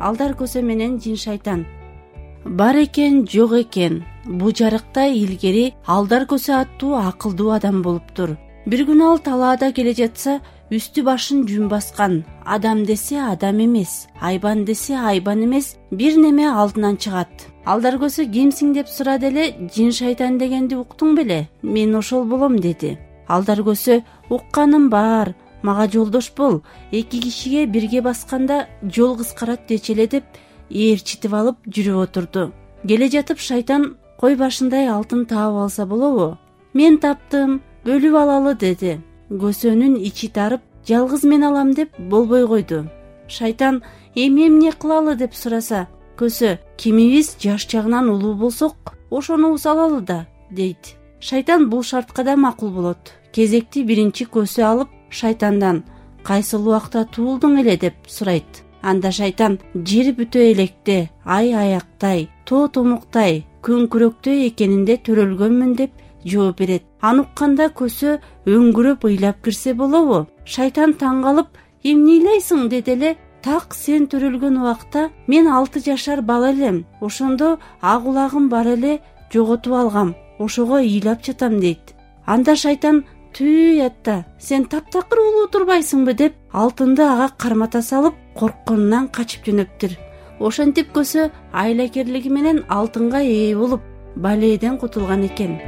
алдар көсө менен жин шайтан. Бар экен жок экен. Бу жарыкта илгери алдар көсө аттуу акылдуу адам болуптур бир күнү ал талаада келе жатса үстү башын жүн баскан. Адам десе адам эмес айбан десе айбан эмес бир неме алдынан чыгат. Алдар көсө кимсиң деп сурады эле жин шайтан дегенди уктуң беле мен ошол болом деди. Алдар көсө укканым бар мага жолдош бол. Эки кишиге бирге басканда жол кыскарат дечи эле деп ээрчитип алып жүрүп отурду. Келе жатып шайтан кой башындай алтын таап алса болобу? Мен таптым бөлүп алалы деди. Көсөнүн ичи тарып жалгыз мен алам деп болбой койду. Шайтан эми эмне кылалы? деп сураса көсө кимибиз жаш жагынан улуу болсок ошону салалы да дейт. Шайтан бул шартка да макул болот. Кезекти биринчи көсө алып шайтандан кайсыл убакта туулдуң эле? деп сурайт. Анда шайтан жер бүтө электе ай аяктай тоо томуктай күн күрөктөй экенинде төрөлгөнмүн деп жооп берет. Аны укканда көсө өңгүрөп ыйлап кирсе болобу? Шайтан таң калып эмне ыйлайсың деди эле так сен төрөлгөн убакта мен алты жашар бала элем ошондо ак улагым бар эле жоготуп алгам ошого ыйлап жатам дейт. Анда шайтан түй атта. Сен таптакыр улуу турбайсыңбы деп алтынды ага кармата салып коркконунан качып жөнөптүр. Ошентип көсө айлакерлиги менен алтынга ээ болуп балээден кутулган экен